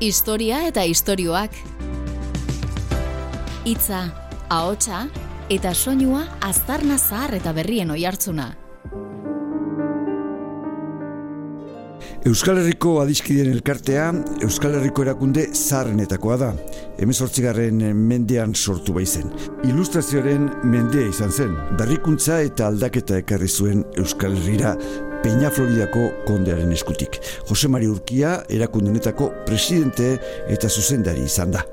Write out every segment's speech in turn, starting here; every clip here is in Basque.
Historia eta istorioak. Hitza, ahotsa eta soinua aztarna zahar eta berrien oihartzuna. Euskal Herriko adiskideen elkartea Euskal Herriko erakunde zaharrenetakoa da. Hemezortzigarren mendean sortu baizen. Ilustrazioaren mendea izan zen. Berrikuntza eta aldaketa ekarri zuen Euskal Herrira Peña Floridako kondearen eskutik. Jose Mari Urkia erakundunetako presidente eta zuzendari izan da.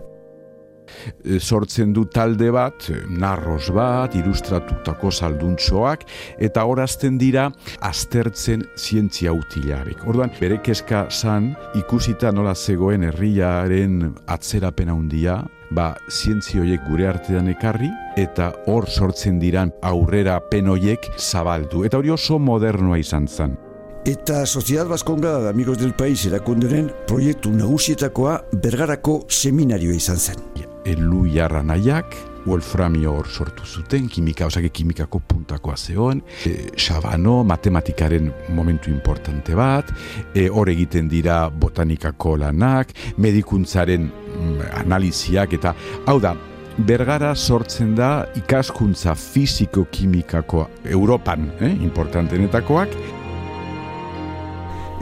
E, sortzen du talde bat, narros bat, ilustratutako salduntxoak, eta horazten dira aztertzen zientzia utilarek. Orduan, bere keska san ikusita nola zegoen herriaren atzerapen handia, ba, zientzioiek gure artean ekarri, eta hor sortzen diran aurrera penoiek zabaldu. Eta hori oso modernoa izan zen. Eta Sociedad Baskonga de Amigos del País erakunderen proiektu nagusietakoa bergarako seminarioa izan zen. Elu jarra nahiak, wolframio hor sortu zuten, kimika, osake kimikako puntakoa zeon, e, xabano, matematikaren momentu importante bat, e, hor egiten dira botanikako lanak, medikuntzaren mm, analiziak, eta hau da, Bergara sortzen da ikaskuntza fiziko-kimikako Europan, eh, importantenetakoak,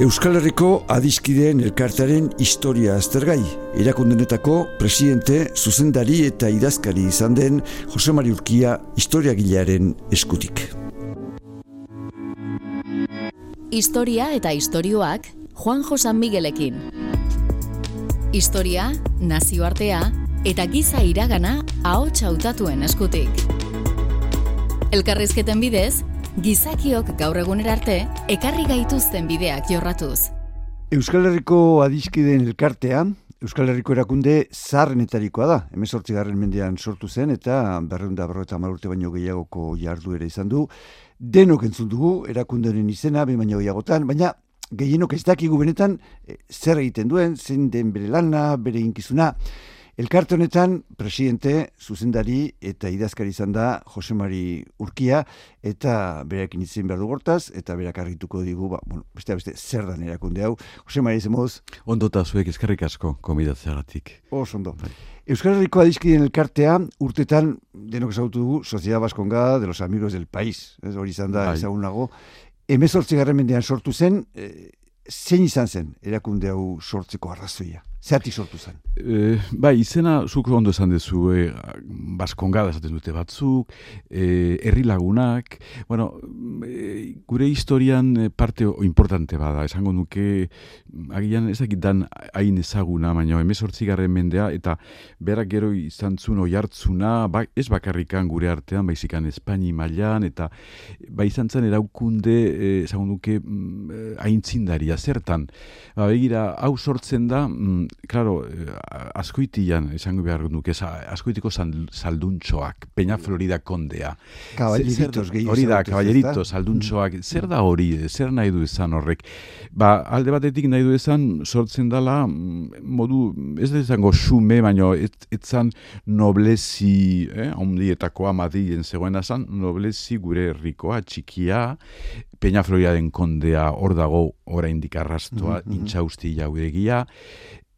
Euskal Herriko adiskideen elkartaren historia aztergai. Erakundenetako presidente, zuzendari eta idazkari izan den Jose Mari Urkia historiagilearen eskutik. Historia eta istorioak Juan Josan Miguelekin. Historia, nazioartea eta giza iragana ahots hautatuen eskutik. Elkarrizketen bidez, gizakiok gaur egunera arte ekarri gaituzten bideak jorratuz. Euskal Herriko adiskideen elkartea, Euskal Herriko erakunde zarrenetarikoa da. Hemezortzi garren mendean sortu zen eta berreunda berroeta marurte baino gehiagoko jardu ere izan du. Denok entzun dugu erakunderen izena, behin baino gehiagotan, baina gehienok ez dakigu benetan eh, zer egiten duen, zein den bere lana, bere inkizuna. Elkarte honetan, presidente, zuzendari eta idazkari izan da Jose Mari Urkia, eta berak initzen behar dugortaz, eta berak argituko digu, ba, bueno, beste beste zer da erakunde hau. Jose Mari, izan moz? Ondo eta zuek eskerrik asko, komidatzeagatik. Os, ondo. Bai. Euskal Herriko adizkideen elkartea, urtetan, denok esautu dugu, Sociedad Baskonga de los Amigos del País, ez, hori izan da, bai. ezagunago. Hemezortzi garren mendean sortu zen, e, zein izan zen erakunde hau sortzeko arrazoia? Zerati sortu zen? E, bai, izena zuk ondo esan dezu, e, baskongada esaten dute batzuk, e, lagunak, bueno, e, gure historian parte importante bada, esango nuke, agian ezakit dan hain ezaguna, baina emezortzi garren mendea, eta berak gero izan zuen oi hartzuna, ba, ez bakarrikan gure artean, baizikan Espaini mailan eta bai izan zen eraukunde, esango nuke, mm, haintzindaria, zertan, ba, begira, hau sortzen da, mm, claro, eh, askoitian, esango behar nuke, askoitiko salduntxoak, Peña Florida kondea. Kaballeritos gehiago. Hori da, kaballeritos, salduntxoak, mm. zer da hori, zer nahi du izan horrek? Ba, alde batetik nahi du izan, sortzen dala, mm, modu, ez da izango xume, baino, etzan noblezi, eh, ondietakoa madien zegoen azan, noblezi gure herrikoa, txikia, Peña Florida den kondea hor dago, ora indikarrastoa, mm -hmm. intxausti jaudegia,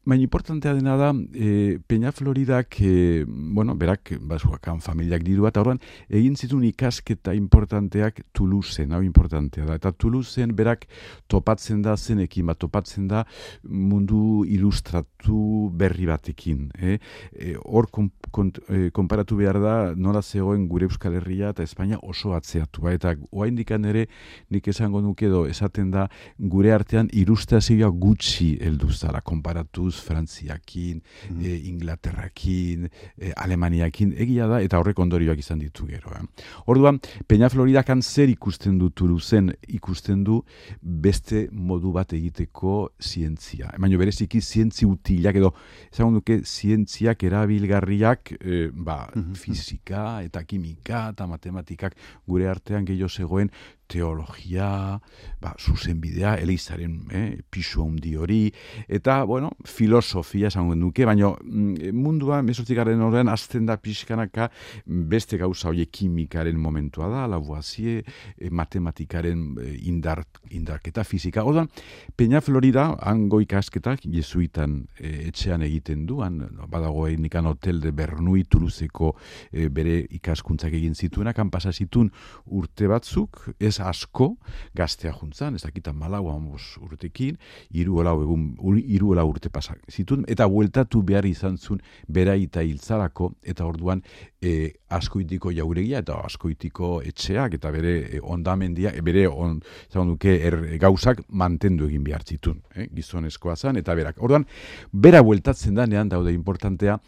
Baina importantea dena da, e, Peña Floridak, e, bueno, berak, bazuakan familiak diru eta horren, egin zituen ikasketa importanteak Toulouseen, hau importantea da. Eta Toulouseen berak topatzen da zenekin, bat topatzen da mundu ilustratu berri batekin. Eh? E, hor e, konparatu behar da nola zegoen gure Euskal Herria eta Espainia oso atzeatu. Ba? Eta oa ere, nik esango nuke edo esaten da gure artean ilustrazioa gutxi helduzara konparatuz Frantziakin, mm Inglaterrakin, e, Alemaniakin, egia da, eta horrek ondorioak izan ditu gero. Eh? Orduan, Peña Floridakan zer ikusten du Tuluzen, ikusten du beste modu bat egiteko zientzia. Emaino bereziki zientzi utilak edo, ezagun duke, zientziak erabilgarriak, e, ba, mm -hmm. fizika eta kimika eta matematikak gure artean gehiago zegoen teologia, ba, zuzenbidea, elizaren eh, pisu handi hori, eta, bueno, filosofia esango duke, baina mm, mundua, mesortzikaren horrean, azten da pixkanaka beste gauza hori kimikaren momentua da, labuazie, eh, matematikaren eh, indar, indarketa fizika. Odan, Peña Florida, hango ikasketak, jesuitan eh, etxean egiten du, han, badago nikan hotel de Bernui Tuluzeko bere ikaskuntzak egin zituenak, han pasa zitun urte batzuk, ez asko, gaztea juntzan, ez dakitan malau amos urtekin, iru egun, iru urte pasak zitun, eta bueltatu behar izan zun, bera eta hiltzarako, eta orduan e, askoitiko jauregia, eta askoitiko etxeak, eta bere e, ondamendia, e, bere on, duke, er, gauzak mantendu egin behar zitun, eh, gizonezkoa zan, eta berak. Orduan, bera bueltatzen da, nean daude importantea,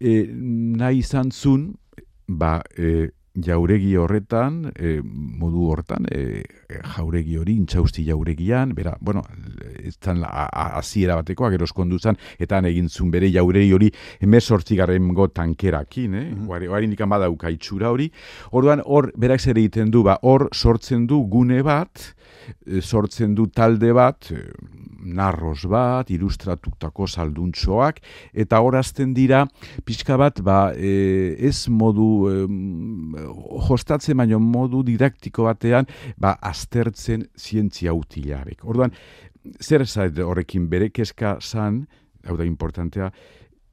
e, nahi izan zun, ba, e, jauregi horretan, e, modu hortan, e, jauregi hori, intxausti jauregian, bera, bueno, ez zan aziera batekoa, gero eskonduzan, eta egin zun bere jauregi hori, emezortzigarren go tankerakin, eh? Mm -hmm. Indikan badauka itxura hori. Orduan, hor, berak zer egiten du, ba, hor sortzen du gune bat, sortzen du talde bat, narros bat, ilustratutako salduntxoak, eta horazten dira, pixka bat, ba, e, ez modu e, jostatzen, baino modu didaktiko batean, ba, aztertzen zientzia utilarek. Orduan, zer zait horrekin bere kezka zan, hau da importantea,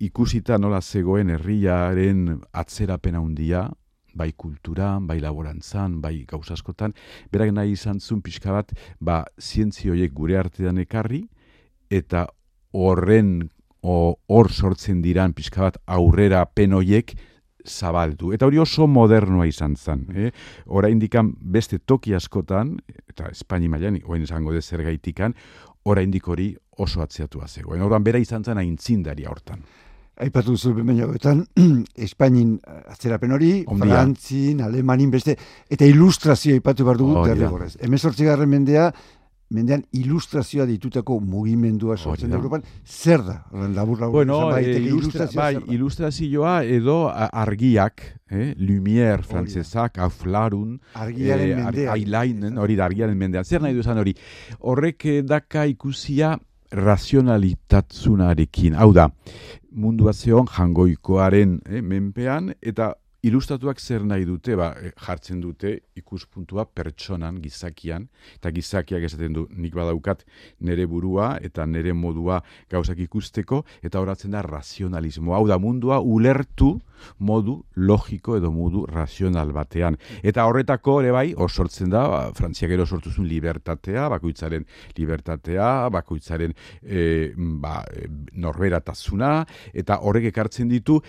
ikusita nola zegoen herriaren atzerapen handia, bai kulturan, bai laborantzan, bai gauzaskotan, berak nahi izan zuen pixka bat, ba, zientzioiek gure artean ekarri, eta horren hor sortzen diran pixka bat aurrera penoiek zabaldu. Eta hori oso modernoa izan zen. Eh? Hora indikan beste toki askotan, eta Espaini mailan, oen izango de zer gaitikan, ora hori oso atzeatu zegoen. Horan bera izan zen aintzindaria hortan. Aipatu zu bemenagoetan, Espainin atzerapen hori, Frantzin, Alemanin beste, eta ilustrazioa aipatu behar dugu, oh, derrigorez. Hemezortzi mendea, mendean ilustrazioa ditutako mugimendua sortzen da Europan, zer da? Labur, labur, bueno, e, ilustrazioa, bai, ilustrazioa edo argiak, eh? Lumière frantzesak, aflarun, argiaren eh, mendean. Ailainen, hori da, argiaren mendean. Zer nahi duzan hori? Horrek daka ikusia razionalitatzunarekin. Hau da, mundua zeon jangoikoaren eh, menpean, eta ilustratuak zer nahi dute, ba, eh, jartzen dute ikuspuntua pertsonan, gizakian, eta gizakiak esaten du nik badaukat nere burua eta nere modua gauzak ikusteko, eta horatzen da razionalismo. Hau da mundua ulertu modu logiko edo modu razional batean. Eta horretako ere bai, sortzen da, ba, frantziak ero sortuzun libertatea, bakoitzaren libertatea, bakoitzaren e, ba, eh, norberatasuna, eta horrek ekartzen ditu,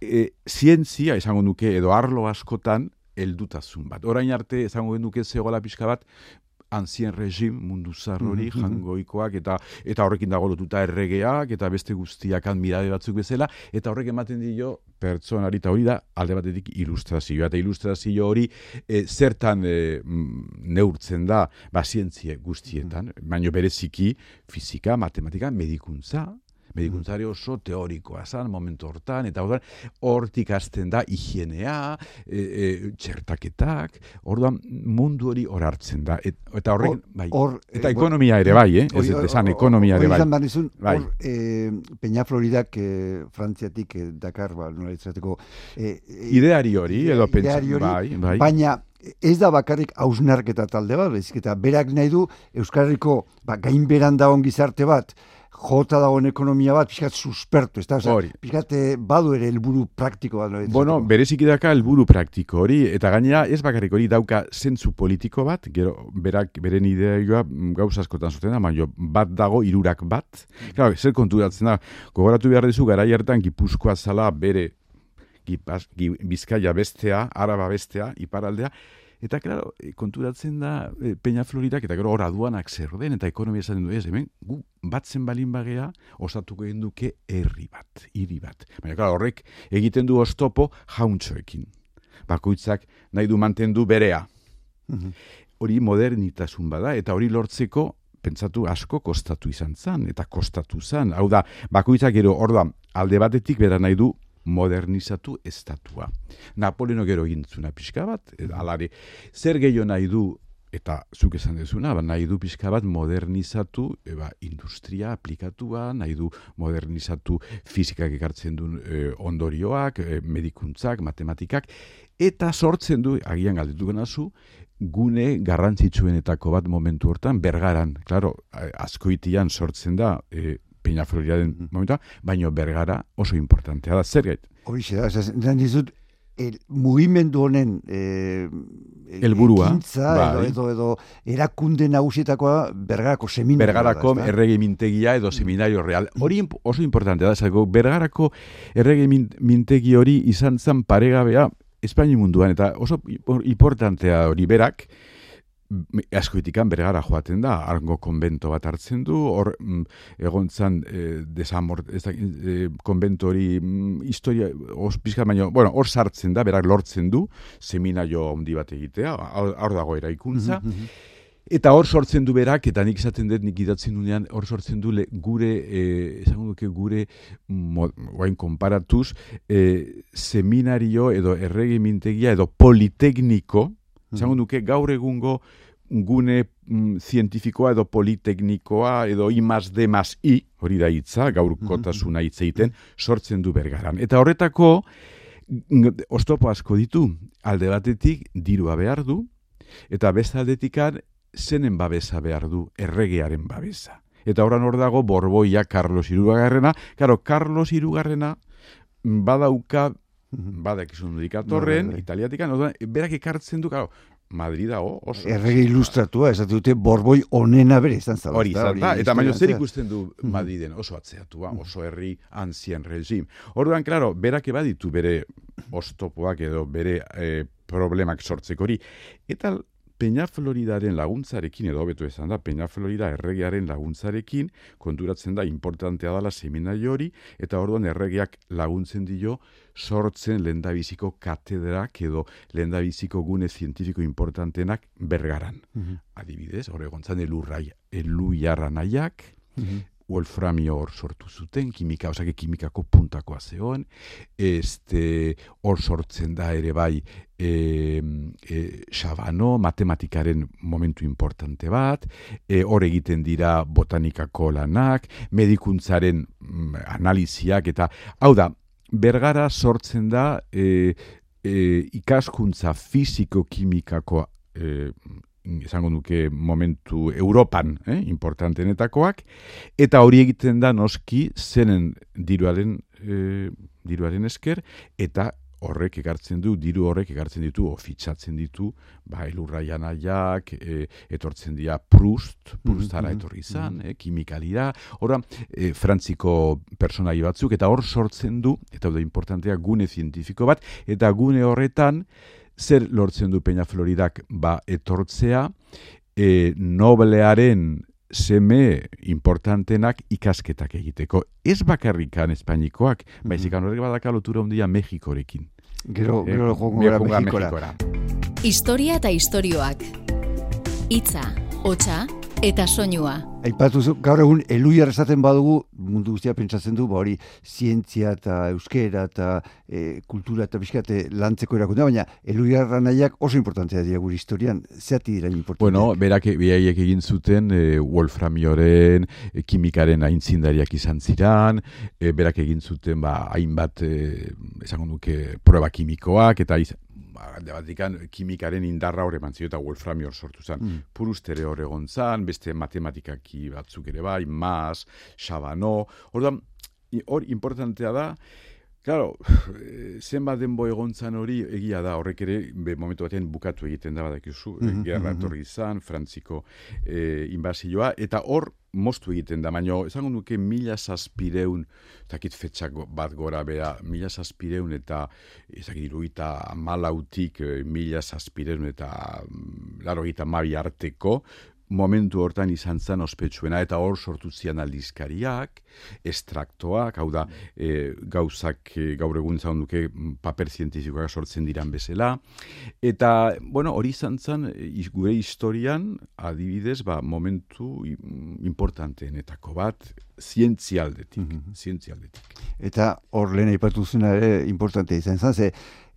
e, zientzia, esango nuke, edo arlo askotan, heldutasun bat. Orain arte, esango nuke zegoela pixka bat, anzien regim mundu zarrori, mm -hmm. jangoikoak, eta eta horrekin dago lotuta erregeak, eta beste guztiak admirade batzuk bezala, eta horrek ematen dio pertsonari, eta hori da, alde batetik ilustrazioa, eta ilustrazio hori e, zertan e, neurtzen da, ba, zientzie guztietan, mm -hmm. baino bereziki, fizika, matematika, medikuntza, medikuntzari oso teorikoa zan, momentu hortan, eta hortik hasten da higienea, e, e, txertaketak, orduan mundu hori hor hartzen da. eta horrek, bai, or, eta ekonomia ere bai, eh? ez esan ekonomia ere bai. Hor, bai. e, Peña Floridak e, frantziatik e, Dakar, ba, nola izateko... E, e, ideari hori, edo pentsa, bai, bai. Baina, ez da bakarrik hausnarketa talde bat, eta berak nahi du Euskarriko ba, gainberan da gizarte bat, jota dagoen ekonomia bat, pixkat suspertu, ez da? Pixkat eh, badu ere helburu praktiko bat. Bueno, berezik daka helburu praktiko hori, eta gainera ez bakarrik hori dauka zentzu politiko bat, gero berak beren ideaioa gauz askotan zuten da, baina bat dago irurak bat. Claro, zer konturatzen da, gogoratu behar dizu gara hartan gipuzkoa zala bere bizkaia bestea, araba bestea, iparaldea, Eta, klaro, e, konturatzen da e, Peña Floridak, eta gero hor aduanak zer den, eta ekonomia esaten du ez, hemen, gu batzen balin bagea, osatuko egin duke herri bat, hiri bat. Baina, klaro, horrek egiten du ostopo jauntxoekin. Bakoitzak nahi du mantendu berea. Mhm. Hori modernitasun bada, eta hori lortzeko, pentsatu asko kostatu izan zan, eta kostatu zan. Hau da, bakoitzak gero, orduan, alde batetik bera nahi du modernizatu estatua. Napoleono gero gintzuna pixka bat, alare, zer gehiago nahi du eta zuk esan dezuna, ba, nahi du pixka bat modernizatu eba, industria aplikatua, nahi du modernizatu fizikak ekartzen duen e, ondorioak, e, medikuntzak, matematikak, eta sortzen du, agian galdetu nazu, gune garrantzitsuenetako bat momentu hortan, bergaran, klaro, askoitian sortzen da, e, Peña Floridaren mm -hmm. baino bergara oso importantea da, zer gait? Horixe da, ez dizut, el mugimendu honen eh helburua bai. edo, edo erakunde nagusietakoa bergarako seminario bergarako errege mintegia edo seminario real hori oso importante da zago bergarako errege mintegi hori izan zen paregabea Espaini munduan eta oso importantea hori berak askoitikan bergara joaten da, argo konbento bat hartzen du, hor mm, egon zan e, desamor, ez da, e, konbento hori mm, historia, os, pizkat, baino, bueno, hor sartzen da, berak lortzen du, seminaio handi bat egitea, hor dago eraikuntza, mm -hmm. Eta hor sortzen du berak, eta nik izaten dut, nik idatzen dunean, hor sortzen du le, gure, e, esan duke gure, guain konparatuz, e, seminario edo erregimintegia edo politekniko, esan duke gaur egungo gune mm, zientifikoa edo politeknikoa edo I más D más I, hori da hitza, gaurkotasuna hitz egiten, sortzen du bergaran. Eta horretako, mm, oztopo asko ditu, alde batetik dirua behar du, eta beste aldetikan zenen babesa behar du, erregearen babesa. Eta horan hor dago borboia Carlos Irugarrena, karo, Carlos Irugarrena badauka, badak izun dikatorren, no, italiatikan, berak ekartzen du, karo, Madrid dago oso. Errege ilustratua, esate dute borboi onena bere izan zala. Hori izan da, eta baino zer ikusten du Madriden oso atzeatua, oso herri anzien regim. Orduan, klaro, berak ebaditu bere ostopoak edo bere eh, problemak sortzeko hori. Eta Peña Floridaren laguntzarekin, edo betu esan da, Peña Florida erregearen laguntzarekin, konturatzen da, importantea dala seminario hori, eta orduan erregeak laguntzen dio, sortzen lendabiziko katedrak edo lendabiziko gune zientifiko importantenak bergaran. Mm Adibidez, hori gontzan elurrai, elu jarra nahiak, mhm wolframio hor sortu zuten, kimika, osake kimikako puntakoa zegoen, este, hor sortzen da ere bai e, e, xabano, matematikaren momentu importante bat, e, hor egiten dira botanikako lanak, medikuntzaren mm, analiziak, eta hau da, bergara sortzen da e, e, ikaskuntza fiziko-kimikako e, izango nuke momentu Europan, eh, importantenetakoak, eta hori egiten da noski zenen diruaren, eh, diruaren esker, eta horrek ekartzen du, diru horrek ekartzen ditu, ofitzatzen ditu, ba, elurraian aiak, e, etortzen dira Prust, Prustara mm etorri izan, mm -hmm. e, kimikalira, horra, e, frantziko personai batzuk, eta hor sortzen du, eta da importantea, gune zientifiko bat, eta gune horretan, zer lortzen du Peña Floridak ba etortzea e, noblearen seme importantenak ikasketak egiteko. Ez bakarrikan espainikoak, mm -hmm. baizik anorrek badaka lotura ondia Mexikorekin. Gero, eh, gero jogo Mexikora. Historia eta istorioak. Itza, hotxa eta soinua. Aipatu gaur egun eluiar esaten badugu mundu guztia pentsatzen du, ba hori zientzia eta euskera eta e, kultura eta bizkate lantzeko erakundea, baina eluiar nahiak oso importantea dira gure historian, zeati dira importantea? Bueno, berak behaiek egin zuten e, Wolframioren, e, kimikaren aintzindariak izan ziran, e, berak egin zuten ba, hainbat, e, esango duke, proba kimikoak, eta izan, alde batikan kimikaren indarra hor eman eta Wolframio hor sortu zen. Mm. Purustere hor egon zen, beste matematikaki batzuk ere bai, Mas, Xabano, hor hor importantea da, Claro, zenbat denbo egontzan hori egia da, horrek ere, be, momentu batean bukatu egiten da badakizu, mm -hmm, gerra etorri izan, frantziko e, inbazioa, eta hor moztu egiten da, baina esango nuke mila zazpireun, takit fetxak bat gora bera, mila zazpireun eta ezakit iruita malautik e, mila zazpireun eta mm, laro gita mabi arteko, momentu hortan izan zen ospetsuena eta hor sortu zian aldizkariak, estraktoak, hau da, e, gauzak e, gaur egun zaun duke paper zientifikoak sortzen diran bezala. Eta, bueno, hori izan zen, gure historian, adibidez, ba, momentu importanteenetako bat, zientzialdetik, mm -hmm. zientzialdetik. Eta hor lehen aipatu ere importante izan zen, ze,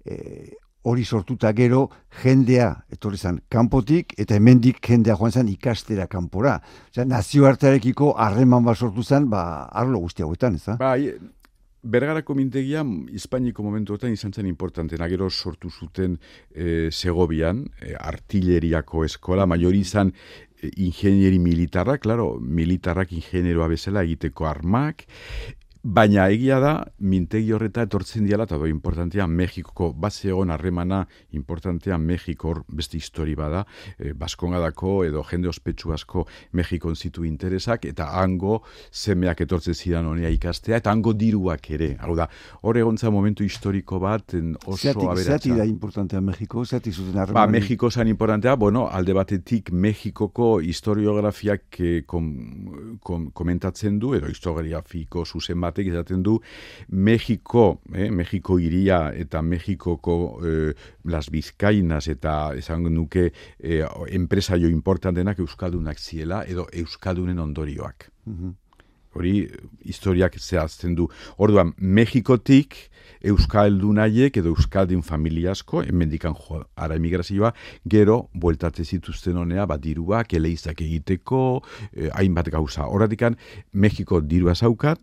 e, hori sortuta gero jendea, etorri zen, kanpotik, eta hemendik jendea joan zen ikastera kanpora. Osea, nazioartearekiko harreman bat sortu zen, ba, arlo guzti hauetan, ez da? Ba, Bergarako mintegia, Hispaniko momentuetan izan zen importante, nagero sortu zuten e, Segobian, e, artilleriako eskola, maiori izan e, ingenieri militarrak, claro, militarrak ingenieroa bezala egiteko armak, Baina egia da, mintegi horreta etortzen diala, eta do importantea, Mexikoko, bat zegoen harremana importantea, Mexiko beste histori bada, e, Baskongadako edo jende ospetsu asko Mexikon zitu interesak, eta hango zemeak etortzen zidan honea ikastea, eta hango diruak ere. Hau da, hor egontza momentu historiko bat, oso zati, aberatza. Zati da importantea Mexiko, zati zuten harremana? Ba, Mexiko zan importantea, bueno, alde batetik Mexikoko historiografiak eh, kom, kom, komentatzen du, edo historiografiko zuzen bat batek izaten du Mexiko, eh, Mexiko iria eta Mexikoko eh, las bizkainas eta esan nuke eh, enpresaio importantenak euskaldunak ziela edo euskaldunen ondorioak. Mhm. Hori historiak zehazten du. Orduan, Mexikotik Euskaldunaiek edo Euskaldun familiasko, hemendikan jo, ara emigrazioa, gero, bueltatze zituzten honea, bat diruak, eleizak egiteko, eh, hainbat gauza. Horatikan, Mexiko dirua zaukat,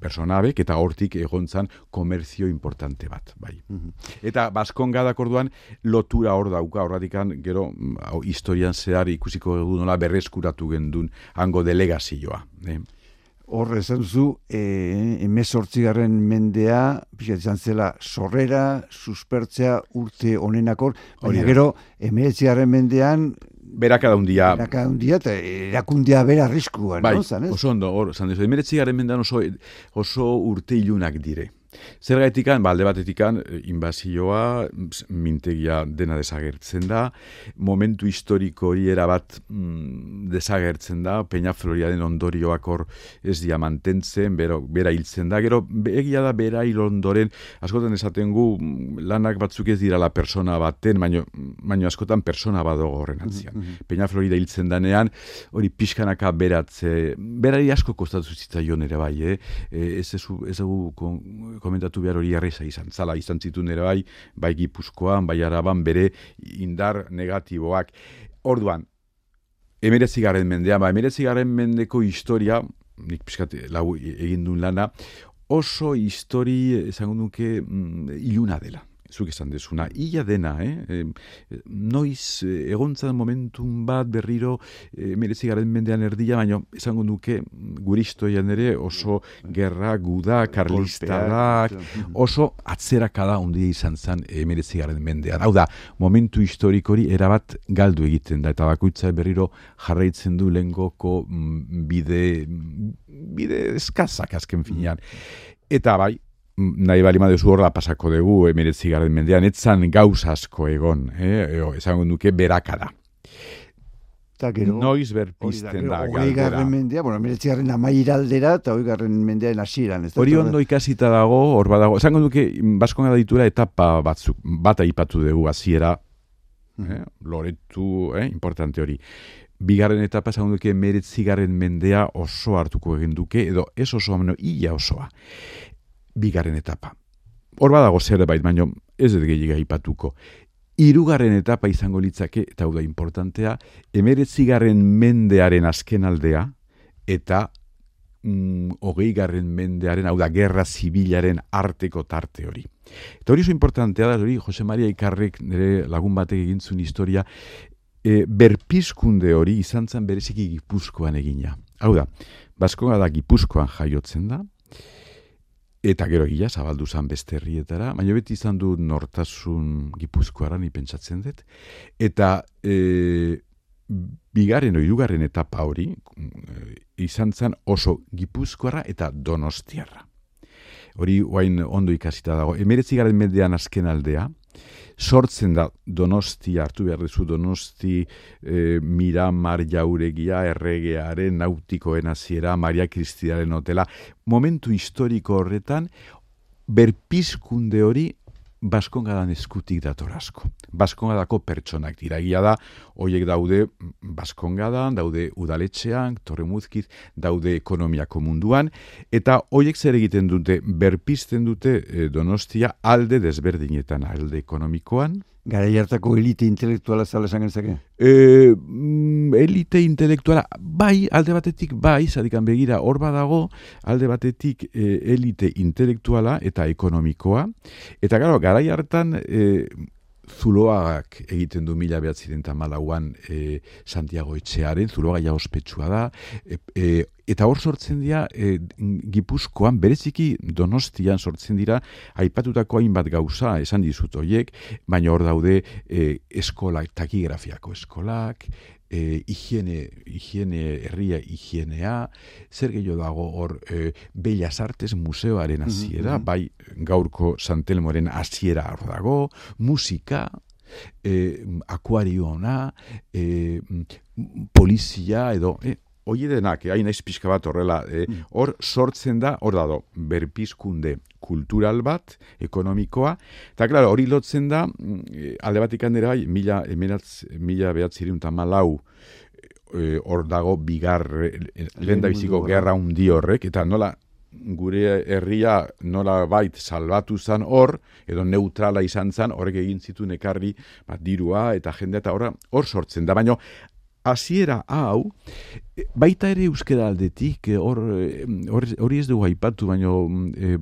personabek eta hortik egontzan komerzio importante bat, bai. Mm Eta baskongadak orduan lotura hor dauka horratikan gero mm, hau, historian zehar ikusiko dugu nola berreskuratu gendun hango delegazioa. Eh? Hor esan zu, e, emezortzigarren mendea, pixat izan zela, sorrera, suspertzea, urte onenakor, baina gero, emezortzigarren mendean, Beraka daundia. Beraka daundia, eta erakundia bera arriskuan, bai, no? Zan, oso ondo, hor, zan dezu, emeretzi garen mendan oso, oso urte ilunak dire. Zer gaitikan, ba, batetikan, eh, inbazioa, mintegia dena desagertzen da, momentu historiko hori erabat mm, desagertzen da, Peña Floria ondorioak hor ez dia mantentzen, bero, bera hiltzen da, gero egia da bera hil ondoren, askotan esaten gu, mm, lanak batzuk ez dira la persona baten, baino, baino askotan persona badago horren antzian. Mm -hmm. Peña Florida hiltzen danean, hori pixkanaka beratze, berari asko kostatu zitzaion ere bai, eh? E, ez ez, ez, komentatu behar hori arreza izan. Zala izan zitun ere bai, bai gipuzkoan, bai araban bere indar negatiboak. Orduan, emeretzi garen mendea, ba, emeretzi garen mendeko historia, nik piskat lau egin duen lana, oso histori, esango nuke, mm, iluna dela zuk esan desuna, ia dena, eh? noiz eh, egontzan momentun bat berriro e, merezi garen mendean erdia, baina esango nuke guristoian ere oso gerra, guda, karlistarak, oso atzerakada ondia izan zen e, merezi garen mendean. Hau da, momentu historikori erabat galdu egiten da, eta bakoitza berriro jarraitzen du lengoko mm, bide, bide eskazak azken finean. Eta bai, nahi bali madezu horra pasako dugu emiretzi garen mendean, etzan gauz asko egon, eh? Esango duke berakada. Ta gero, Noiz berpizten da, galdera. Hoi garren mendea, bueno, emiretzi garren amairaldera, eta hoi garren mendean asiran. Hori ondo ikasita dago, hor badago. Esango duke, baskonga ditura etapa batzuk, bat aipatu dugu hasiera eh? loretu, eh? importante hori. Bigarren etapa esango duke emiretzi garren mendea oso hartuko egin duke, edo ez oso ameno, ia osoa bigarren etapa. Hor badago zerbait, baino ez dut gehiaga ipatuko. Hirugarren etapa izango litzake, eta hau da importantea, emeretzigarren mendearen azken aldea, eta mm, hogei garren mendearen, hau da, gerra zibilaren arteko tarte hori. Eta hori zo importantea da, hori, Jose Maria Ikarrek nire lagun batek egintzun historia, e, berpizkunde hori izan zen bereziki gipuzkoan egina. Hau da, Baskoa da gipuzkoan jaiotzen da, Eta gero gila, zabaldu zan beste herrietara, baina beti izan du nortasun gipuzkoaran ipentsatzen dut. Eta e, bigarren o irugarren etapa hori e, izan zen oso gipuzkoara eta donostiarra. Hori guain ondo ikasita dago. Emeretzi garen mendean azken aldea, sortzen da donosti hartu behar duzu donosti e, miramar jauregia erregearen nautikoen aziera Maria Kristiaren hotela momentu historiko horretan berpizkunde hori Baskongadan eskutik dator asko. Baskongadako pertsonak dira. Gia da, hoiek daude Baskongadan, daude udaletxean, torremuzkiz, daude ekonomiako munduan, eta hoiek zer egiten dute, berpisten dute eh, donostia alde desberdinetan, alde ekonomikoan, Gara hartako elite intelektuala zala esan genezake? E, elite intelektuala, bai, alde batetik, bai, zadikan begira, hor badago, alde batetik e, elite intelektuala eta ekonomikoa. Eta gara, gara hartan, e, zuloagak egiten du mila behatziren malauan e, Santiago Etxearen, zuloaga ja ospetsua da, e, e, eta hor sortzen dira, e, Gipuzkoan, bereziki donostian sortzen dira, aipatutako hainbat gauza, esan dizut horiek, baina hor daude e, eskolak, takigrafiako eskolak, e, higiene, higiene herria higienea, zer gehiago dago hor e, Bellas Artes museoaren hasiera, bai gaurko Santelmoren hasiera hor dago, musika, e, akuariona, e, polizia edo, e, Oie denak, hain naiz pixka bat horrela, e, hor sortzen da, hor dado, berpizkunde kultural bat, ekonomikoa, eta klaro, hori lotzen da, mm, alde bat ikan bai, mila, emeratz, mila behatziriun malau, e, hor dago, bigar, e, lehen da biziko gerra undi horrek, eta nola, gure herria nola bait salbatu zan hor, edo neutrala izan zan, horrek egin zituen ekarri bat, dirua eta jende eta hor sortzen da. Baina hasiera hau, baita ere euskera aldetik, eh, hor, eh, hori ez dugu aipatu, baina e,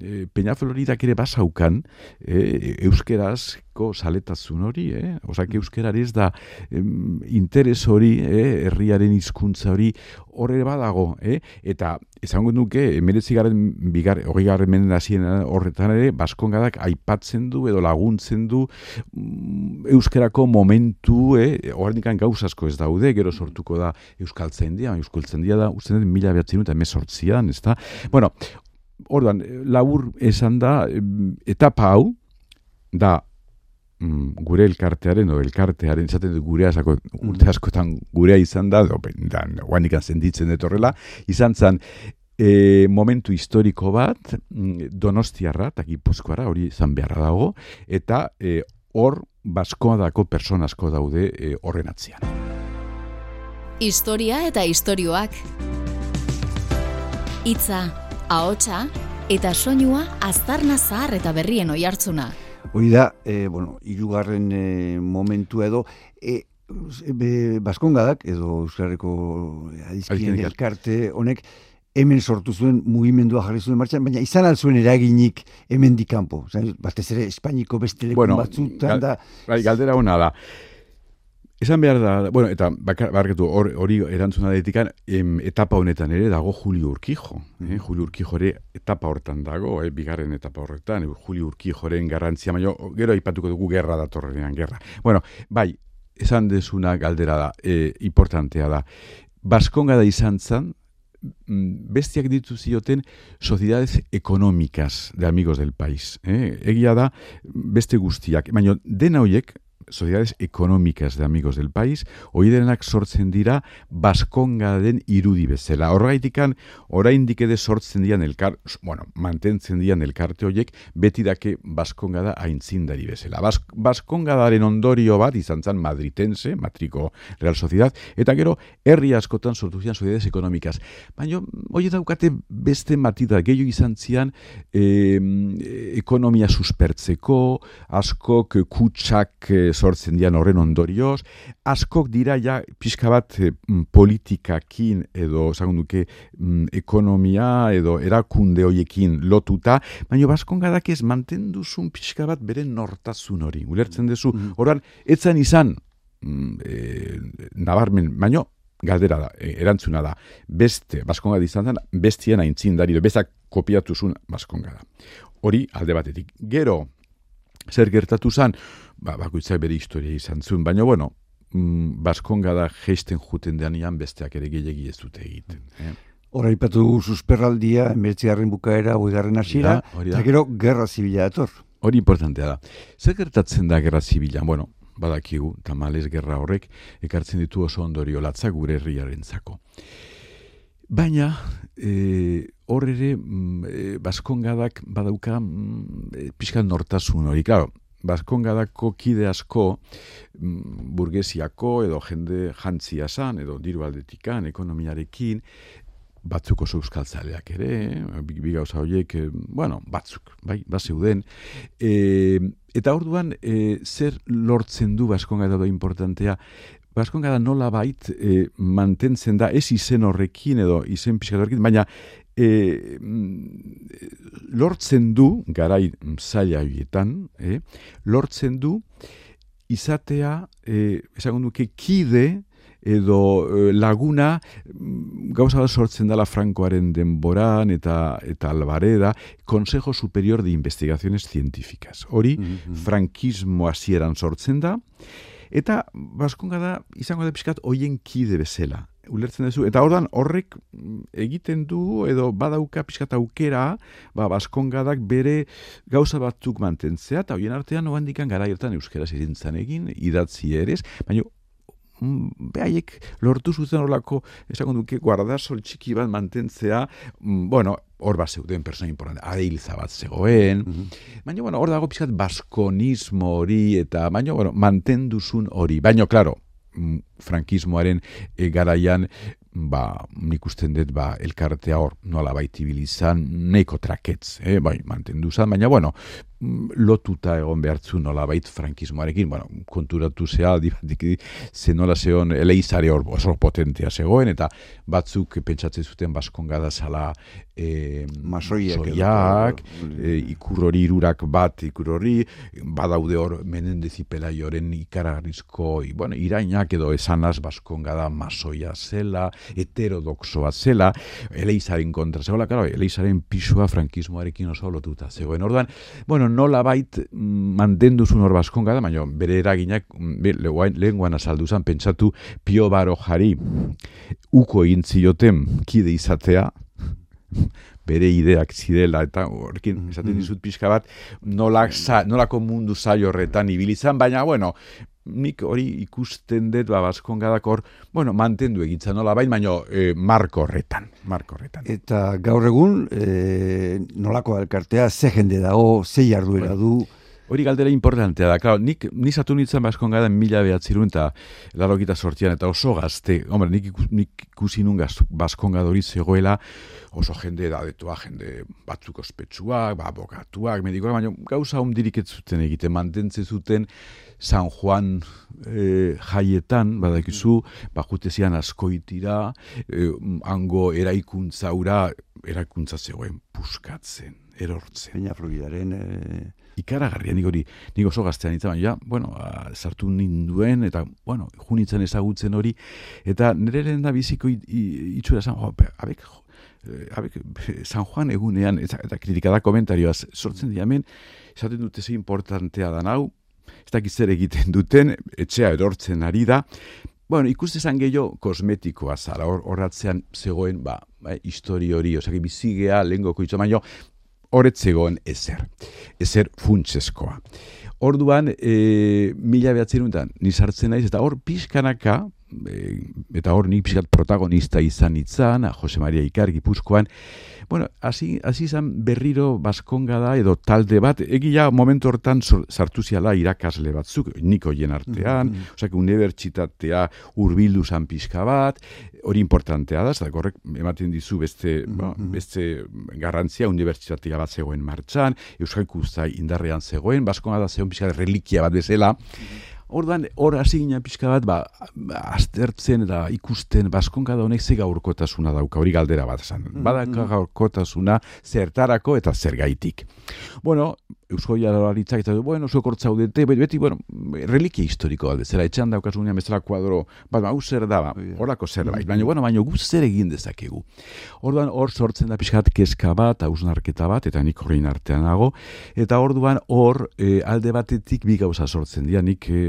e, Peña Floridak ere basaukan, e, euskerazko saletazun hori, eh? Osak euskerari ez da interes hori, eh? herriaren hizkuntza hori, horre badago, eh? eta esango nuke, emeretzi garen, bigar, hori garen menen horretan ere, baskongadak aipatzen du edo laguntzen du mm, euskerako momentu, eh? horren gauz asko ez daude, gero sortuko da euskaltzen euskaltzen dia, euskaltzen dia da, uste den mila behatzen eta emezortzian, ez da? Bueno, orduan, labur esan da, etapa hau, da, mm, gure elkartearen, o elkartearen, zaten gure asako, urte askotan gurea izan da, do, da, guanikan zenditzen detorrela, izan zan, e, momentu historiko bat, mm, donostiarra, eta gipuzkoara, hori izan beharra dago, eta e, hor, baskoa dako personasko daude e, horren atzian historia eta istorioak. Itza, ahotsa eta soinua aztarna zahar eta berrien oihartzuna. Hori da, e, bueno, irugarren e, momentu edo, e, be, baskongadak, edo Euskarriko adizkien elkarte honek, hemen sortu zuen mugimendua jarri zuen martxan, baina izan alzuen eraginik hemen dikampo. Batez ere, Espainiko beste lekun bueno, batzutan da... Bai, galdera hona da. Esan behar da, bueno, eta barketu hori erantzuna detikan, em, etapa honetan ere dago Julio Urkijo. Eh? Julio Urkijo ere etapa hortan dago, eh? bigarren etapa horretan, Julio Urkijoren garrantzia, baina gero aipatuko dugu gerra datorrenean gerra. Bueno, bai, esan desuna galdera da, e, importantea da. Baskonga da izan zan, mm, bestiak ditu zioten sociedades económicas de amigos del país. Eh? Egia da, beste guztiak, baina dena hoiek, sociedades económicas de amigos del país, hoi denak sortzen dira baskonga den irudi bezala. Horregaitikan, oraindik ere sortzen dian elkar, bueno, mantentzen dian elkarte horiek, beti dake baskonga da aintzindari bezala. Bas, baskonga daren ondorio bat, izan zan madritense, matriko Real Sociedad, eta gero, herri askotan sortu zian sociedades económicas. Baina, hoi daukate beste matida, gehiago izan zian, eh, ekonomia suspertzeko, askok kutsak eh, sortzen dian horren ondorioz, askok dira ja pixka bat e, politikakin edo duke mm, ekonomia edo erakunde hoiekin lotuta, baina baskon gadak ez mantenduzun pixka bat beren nortazun hori. Ulertzen duzu, mm -hmm. etzan izan, e, nabarmen, baina galdera da, e, erantzuna da, beste, baskonga izan zen, bestien aintzindari, bezak kopiatuzun baskonga da. Hori alde batetik. Gero, zer gertatu zen, ba, bakoitzak bere historia izan zuen, baina bueno, mm, baskonga da geisten juten deanian besteak ere gehiagi ez dute egiten. Eh? Hora ipatu susperraldia, emertzigarren bukaera, oigarren hasiera, eta gero gerra zibila dator. Hori importantea da. Zer gertatzen da gerra zibila? Bueno, badakigu, tamales gerra horrek, ekartzen ditu oso ondorio latza gure herriaren zako. Baina, e, hor ere mm, e, baskongadak badauka mm, pixka nortasun hori, claro, baskongadako kide asko mm, burgesiako edo jende jantzia san, edo diru aldetikan, ekonomiarekin, batzuk oso euskaltzaleak ere, bi gauza horiek, bueno, batzuk, bai, bat zeuden. E, eta orduan, e, zer lortzen du baskongada da importantea, baskongada nola bait e, mantentzen da, ez izen horrekin edo izen pixkat baina e, lortzen du, garai zaila horietan, e, lortzen du, izatea, e, esan duke, kide, edo e, laguna gauza da sortzen dela Frankoaren denboran eta eta Alvareda Consejo Superior de Investigaciones Científicas. Hori mm -hmm. frankismo hasieran sortzen da eta baskonga da izango da pizkat hoien kide bezala ulertzen duzu, eta ordan horrek mm, egiten du, edo badauka pixkat aukera, ba, baskongadak bere gauza batzuk mantentzea, eta hoien artean noan dikan gara jertan euskera zirintzan egin, idatzi ere, baina mm, behaiek lortu zuten horlako, esan duke, guardasol txiki bat mantentzea, mm, bueno, hor bat zeuden persona importante, adeilza bat zegoen, mm baina, bueno, hor dago pixkat baskonismo hori, eta, baina, bueno, mantenduzun hori, baina, klaro, frankismoaren e, garaian ba, nik usten dut, ba, elkartea hor, nola baiti bilizan, neiko traketz, eh? bai, mantendu zan, baina, bueno, lotuta egon behartzu nola bait frankismoarekin, bueno, konturatu zea, ze nola zeon eleizare hor oso potentea zegoen, eta batzuk pentsatzen zuten baskongada zala e, masoiak, e, ikurrori irurak bat, ikurrori, badaude hor menendezipela joren ikaragarrizko, bueno, irainak edo esanaz baskongada masoia zela, heterodoxoa zela, eleizaren kontra zegoela, claro, eleizaren pisua frankismoarekin oso lotuta zegoen. Orduan, bueno, nola bait mm, mandenduzun hor baskonga da, baina bere eraginak mm, lehen guan azaldu zan, pentsatu pio baro jari uko egin zioten kide izatea, bere ideak zidela eta horrekin esaten dizut pixka bat nolak nolako mundu zaio horretan ibilizan, baina bueno, nik hori ikusten dut ba baskongadak hor, bueno, mantendu egitza nola bain, baino e, marko horretan, marko horretan. Eta gaur egun e, nolako elkartea ze jende dago, ze jarduera du? Hori galdera importantea da, claro, nik nizatu nintzen baskongada mila behatzirun eta laro sortian eta oso gazte, hombre, nik, nik ikusi nun baskongada hori zegoela, oso jende edadetua, jende batzuk ospetsuak, ba, abokatuak, medikoak, baina gauza hondirik ez zuten egiten, mantentzen zuten San Juan e, jaietan, badakizu, ba, jutezian askoitira, e, hango eraikuntzaura, eraikuntza zegoen puskatzen, erortzen. Baina Floridaren... E... Ikaragarria, nik hori, nik oso gaztean itzan, ja, bueno, a, sartu ninduen, eta, bueno, junitzen ezagutzen hori, eta nire lehen da biziko itxura zan, jo, abek, Eh, abek, San Juan egunean, eta, eta kritikada komentarioaz, sortzen diamen, esaten dute ze importantea da nau, ez dakit zer egiten duten, etxea erortzen ari da, Bueno, ikuste zan gehiago kosmetikoa zara, horratzean zegoen, ba, ba, histori hori, osak, bizigea, lengoko itxo, baino, horretzegoen ezer, ezer funtseskoa. Orduan, e, mila behatzen nizartzen naiz, eta hor pixkanaka, eta hor nik pixkat protagonista izan itzan, Jose Maria Ikar, Gipuzkoan, bueno, hasi izan berriro baskonga da, edo talde bat, egia momentu hortan sartu ziala irakasle batzuk, niko jen artean, mm -hmm. osak, unibertsitatea urbildu zan pixka bat, hori importantea da, eta horrek ematen dizu beste, mm beste garrantzia unibertsitatea bat zegoen martxan, Euskal Kusta indarrean zegoen, baskonga da zegoen pixka relikia bat bezala, mhm. Ordan hor hasi gina pixka bat, ba, aztertzen eta ikusten baskonka da honek ze gaurkotasuna dauka, hori galdera bat esan. Mm -hmm. gaurkotasuna zertarako eta zergaitik. Bueno, Eusko Jaurlaritzak eta bueno, zuek hor zaudete, beti, bueno, reliquia historiko bat, zera etxan daukasunean bezala kuadro, bat, hau zer da, horako zerbait, baina, bueno, baina gu zer egin dezakegu. Orduan hor sortzen da pixkat keska bat, hausnarketa bat, eta nik horrein artean nago, eta orduan hor e, alde batetik bi gauza sortzen dira, nik e,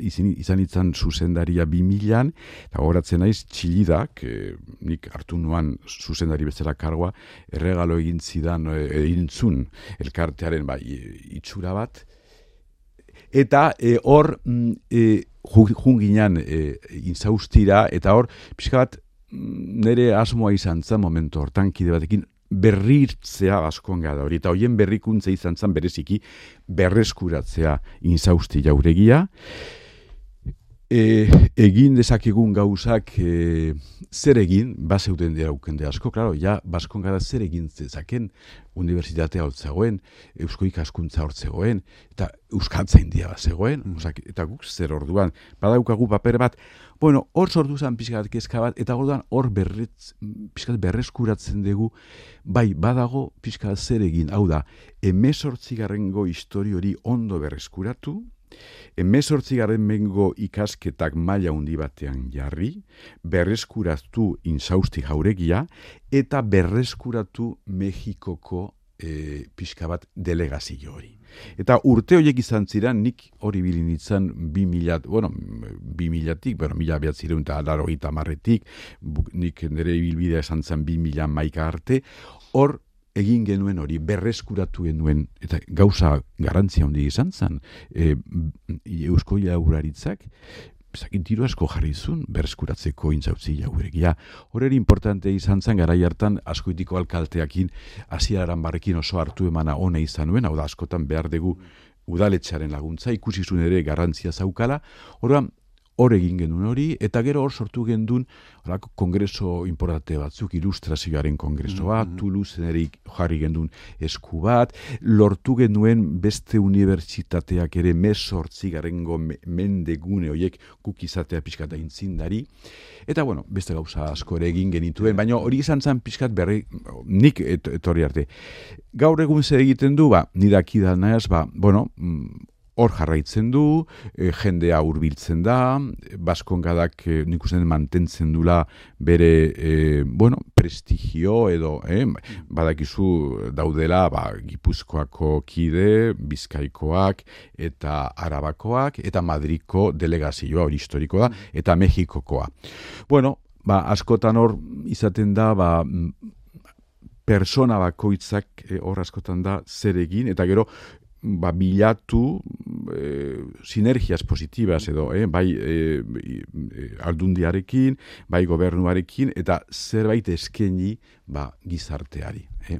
izan, izan itzan zuzendaria bi milan, eta horatzen naiz txilidak, e, nik hartu nuan zuzendari bezala kargoa, erregalo egin zidan, e, egin zun, elkarte elkartearen bai, itxura bat. Eta e, hor mm, e, junginan e, inzaustira, eta hor, pixka bat, mm, nire asmoa izan zen momentu hortan kide batekin berrirtzea baskonga da hori, eta hoien berrikuntza izan zen bereziki berreskuratzea inzausti jauregia, e, egin dezakegun gauzak e, zer egin, bazeuden dira ukende asko, klaro, ja, baskon gara zer egin zezaken universitatea hor zegoen, eusko ikaskuntza hor zegoen, eta euskantza india bat zegoen, mm. eta guk zer orduan, badaukagu paper bat, bueno, hor sortu zen pixkat kezka bat, eta orduan hor berretz, pixkat berreskuratzen dugu, bai, badago pixkat zer egin, hau da, emesortzigarrengo histori hori ondo berreskuratu, Hemezortzi garen mengo ikasketak maila handi batean jarri, berreskuratu insausti jauregia, eta berreskuratu Mexikoko e, pixka bat delegazio hori. Eta urte horiek izan ziren, nik hori bilinitzen bi milat, bueno, bi milatik, bueno, mila behatzireun eta alaro gita marretik, nik nire bilbidea esan zen bi mila maika arte, hor egin genuen hori berreskuratu genuen eta gauza garantzia handi izan zen e, eusko jauraritzak zakin tiro asko jarri zuen berreskuratzeko intzautzi jauregia. Horreri importante izan zen gara hartan askoitiko alkalteakin hasiaran barrekin oso hartu emana ona izan nuen, hau da askotan behar dugu udaletxaren laguntza, ikusi zuen ere garrantzia zaukala. Horren, hor egin genuen hori, eta gero hor sortu gendun horako kongreso importante batzuk, ilustrazioaren kongresoa, mm -hmm. Toulouse jarri gendun esku bat, lortu genuen beste unibertsitateak ere mesortzi garengo mendegune horiek guk izatea pixkat da intzindari, eta bueno, beste gauza asko ere egin genituen, baina hori izan zen pixkat berri, nik etorri arte. Gaur egun zer egiten du, ba, nidaki da ba, bueno, mm, hor jarraitzen du, e, jendea hurbiltzen da, baskongadak e, nik uste mantentzen dula bere, e, bueno, prestigio edo, e, badakizu daudela, ba, gipuzkoako kide, bizkaikoak, eta arabakoak, eta madriko delegazioa hori historiko da, eta mexikokoa. Bueno, ba, askotan hor izaten da, ba, persona bakoitzak hor askotan da zer egin, eta gero ba, bilatu e, sinergias positibas edo, eh, bai e, aldundiarekin, bai gobernuarekin, eta zerbait eskeni ba, gizarteari. Eh.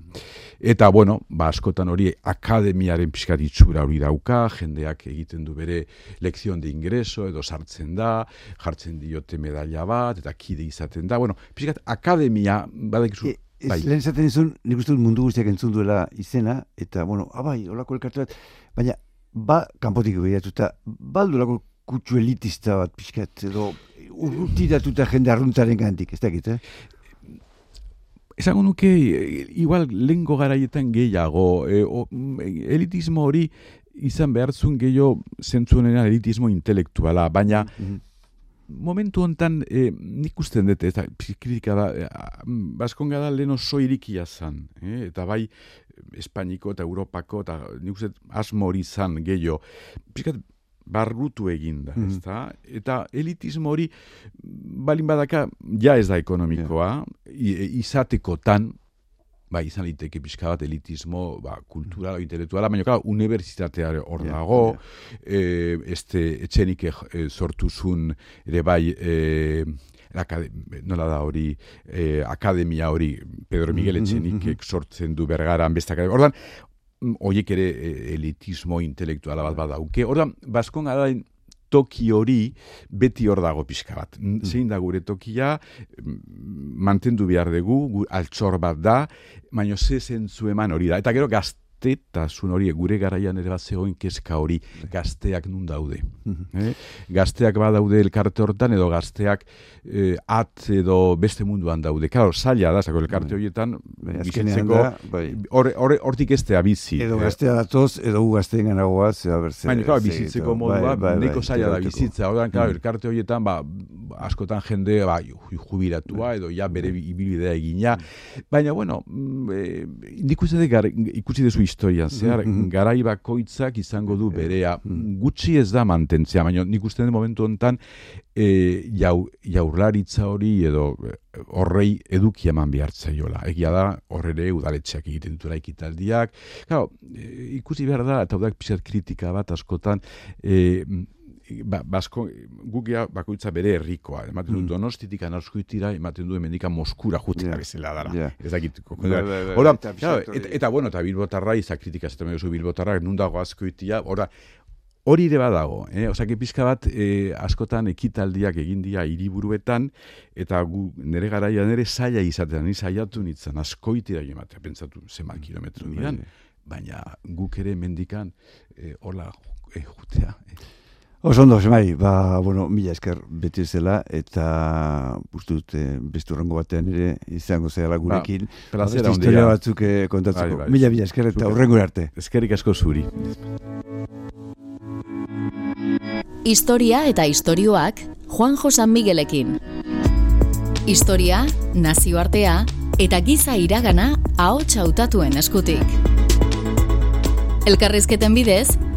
Eta, bueno, ba, askotan hori akademiaren pixkat itxura hori dauka, jendeak egiten du bere lekzion de ingreso, edo sartzen da, jartzen diote medalla bat, eta kide izaten da. Bueno, pixkat akademia, badakizu, e Ez bai. lehen zaten izun, nik uste dut mundu guztiak entzun duela izena, eta, bueno, abai, ah, holako elkartu bat, baina, ba, kanpotik behiratu, eta baldu lako kutsu elitista bat pixkat, edo urrutidatuta jende arruntaren gantik, ez dakit, eh? Esango nuke, igual lengo garaietan gehiago, e, elitismo hori izan behartzun gehiago zentzuenena elitismo intelektuala, baina mm momentu hontan e, nik usten dut, eta kritika da, e, baskonga da lehen oso irikia zan, e, eta bai Espainiko eta Europako, eta nik uste asmo hori zan gehiago, pixkat barrutu eginda, mm ezta? Eta elitismo hori, balin badaka, ja ez da ekonomikoa, yeah. izateko tan, ba, izan liteke pixka bat elitismo ba, kultural, intelektuala, baina klar, universitatea hor dago, yeah. este etxenik e, sortuzun ere bai, e, nola da hori, e, akademia hori, Pedro Miguel etxenik mm -hmm. sortzen du bergaran, bestak, ordan, horiek ere elitismo intelektuala bat badauke, ordan, baskon gara, toki hori beti hor dago pixka bat. Mm. Zein da gure tokia, mantendu behar dugu, altxor bat da, baino ze zentzu eman hori da. Eta gero gazte gaztetasun hori, gure garaian ere bat zegoen keska hori, gazteak nun daude. Mhm. eh? Gazteak bat daude elkarte hortan, edo gazteak eh, at edo beste munduan daude. Claro, zaila da, zako elkarte bai. horietan, bizitzeko, bai. hortik ez te bizi. Edo eh? gaztea datoz, edo gu gazteen gana goaz, edo berze. Baina, claro, bizitzeko modua, bai, bai, zaila da bizitza. Odan, claro, mm. elkarte horietan, ba, askotan jende, ba, jubiratua, edo ja bere ibilbidea egina. Mm. Baina, bueno, eh, ikusi dezu historian, zehar, mm -hmm. garai bakoitzak izango du berea. Gutxi ez da mantentzea, baina nik uste den momentu honetan e, jau, jaurlaritza hori edo horrei eduki eman behartza jola. Egia da, horre udaletxeak egiten dutura ikitaldiak. Claro, e, ikusi behar da, eta udak pixat kritika bat askotan, e, ba, basko, gukia bakoitza bere herrikoa. Ematen du, mm. donostitik anarskoitira, ematen du, emendika moskura jutea yeah. bezala dara. Yeah. Ez dakit. Bai, bai, bai, ora, eta, eta, eta, bueno, eta bilbotarra, izak kritika zaten duzu bilbotarra, nundago askoitia, ora, hori ere badago, eh? Osak, pizka bat, eh, askotan ekitaldiak egin dira hiriburuetan eta gu, nere garaia nere saia izatean, ni saiatu nitzen, askoitira ematea, pentsatu, zema kilometro diran, baina guk ere mendikan, eh, hola, eh, jutea, eh. Oso ondo, semai, ba, bueno, mila esker beti zela, eta uste dut eh, bestu rango batean ere izango zela gurekin. Ba, ba historia batzuk eh, kontatzeko. Bai, bai, mila, mila esker eta urrengo arte. Eskerik asko zuri. Historia eta istorioak Juan Josan Miguelekin. Historia, nazioartea eta giza iragana ahots hautatuen eskutik. Elkarrizketen bidez,